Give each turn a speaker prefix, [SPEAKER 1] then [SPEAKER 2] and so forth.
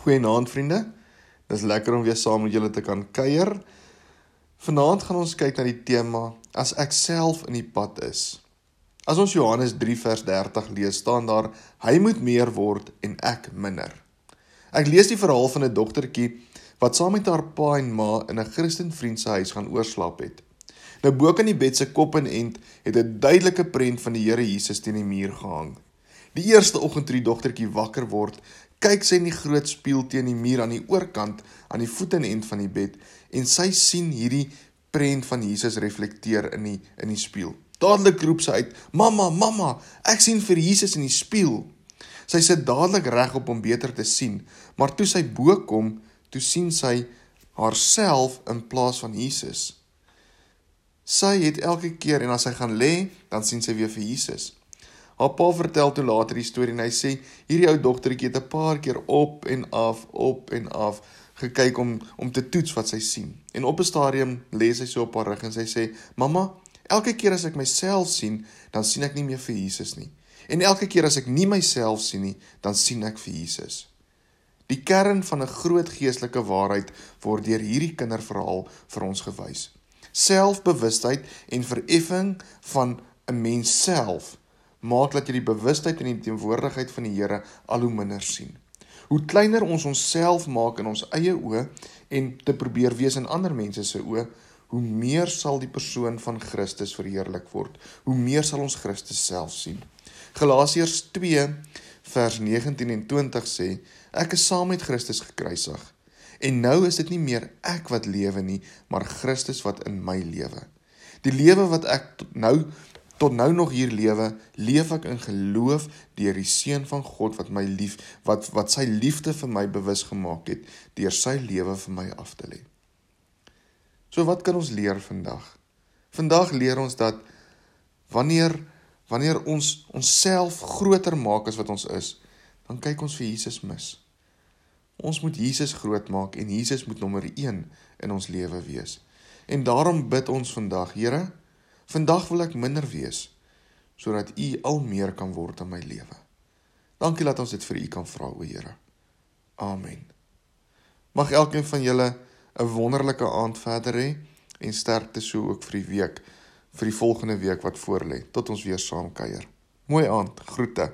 [SPEAKER 1] Goeienaand vriende. Dis lekker om weer saam met julle te kan kuier. Vanaand gaan ons kyk na die tema as ek self in die pad is. As ons Johannes 3 vers 30 lees, staan daar hy moet meer word en ek minder. Ek lees die verhaal van 'n dogtertjie wat saam met haar pa en ma in 'n Christenvriend se huis gaan oorslaap het. Nou bo kan die bed se kop en end het 'n duidelike prent van die Here Jesus teen die muur gehang. Die eerste oggend toe die dogtertjie wakker word, kyk sy in die groot spieël teen die muur aan die oorkant aan die voetenend van die bed en sy sien hierdie prent van Jesus reflekteer in die in die spieël. Dadelik roep sy uit: "Mamma, mamma, ek sien vir Jesus in die spieël." Sy sit dadelik reg op om beter te sien, maar toe sy bo kom, toe sien sy haarself in plaas van Jesus. Sy het elke keer en as sy gaan lê, dan sien sy weer vir Jesus. Haar pa vertel toe later die storie en hy sê hierdie ou dogtertjie het 'n paar keer op en af, op en af gekyk om om te toets wat sy sien. En op 'n stadium lê sy so op haar rug en sy sê: "Mamma, elke keer as ek myself sien, dan sien ek nie meer vir Jesus nie. En elke keer as ek nie myself sien nie, dan sien ek vir Jesus." Die kern van 'n groot geestelike waarheid word deur hierdie kinderverhaal vir ons gewys. Selfbewustheid en vereffing van 'n mens self maak dat jy die bewustheid en die teenwoordigheid van die Here al hoe minder sien. Hoe kleiner ons onsself maak in ons eie oë en te probeer wees in ander mense se oë, hoe meer sal die persoon van Christus verheerlik word. Hoe meer sal ons Christus self sien. Galasiërs 2 vers 19 en 20 sê: Ek is saam met Christus gekruisig. En nou is dit nie meer ek wat lewe nie, maar Christus wat in my lewe. Die lewe wat ek nou tot nou nog hier lewe, leef ek in geloof deur die seun van God wat my lief wat wat sy liefde vir my bewus gemaak het deur sy lewe vir my af te lê. So wat kan ons leer vandag? Vandag leer ons dat wanneer wanneer ons onsself groter maak as wat ons is, dan kyk ons vir Jesus mis. Ons moet Jesus groot maak en Jesus moet nommer 1 in ons lewe wees. En daarom bid ons vandag, Here, Vandag wil ek minder wees sodat U al meer kan word in my lewe. Dankie dat ons dit vir U kan vra, o Here. Amen. Mag elkeen van julle 'n wonderlike aand verder hê en sterkte so ook vir die week vir die volgende week wat voorlê tot ons weer saam kuier. Mooi aand, groete.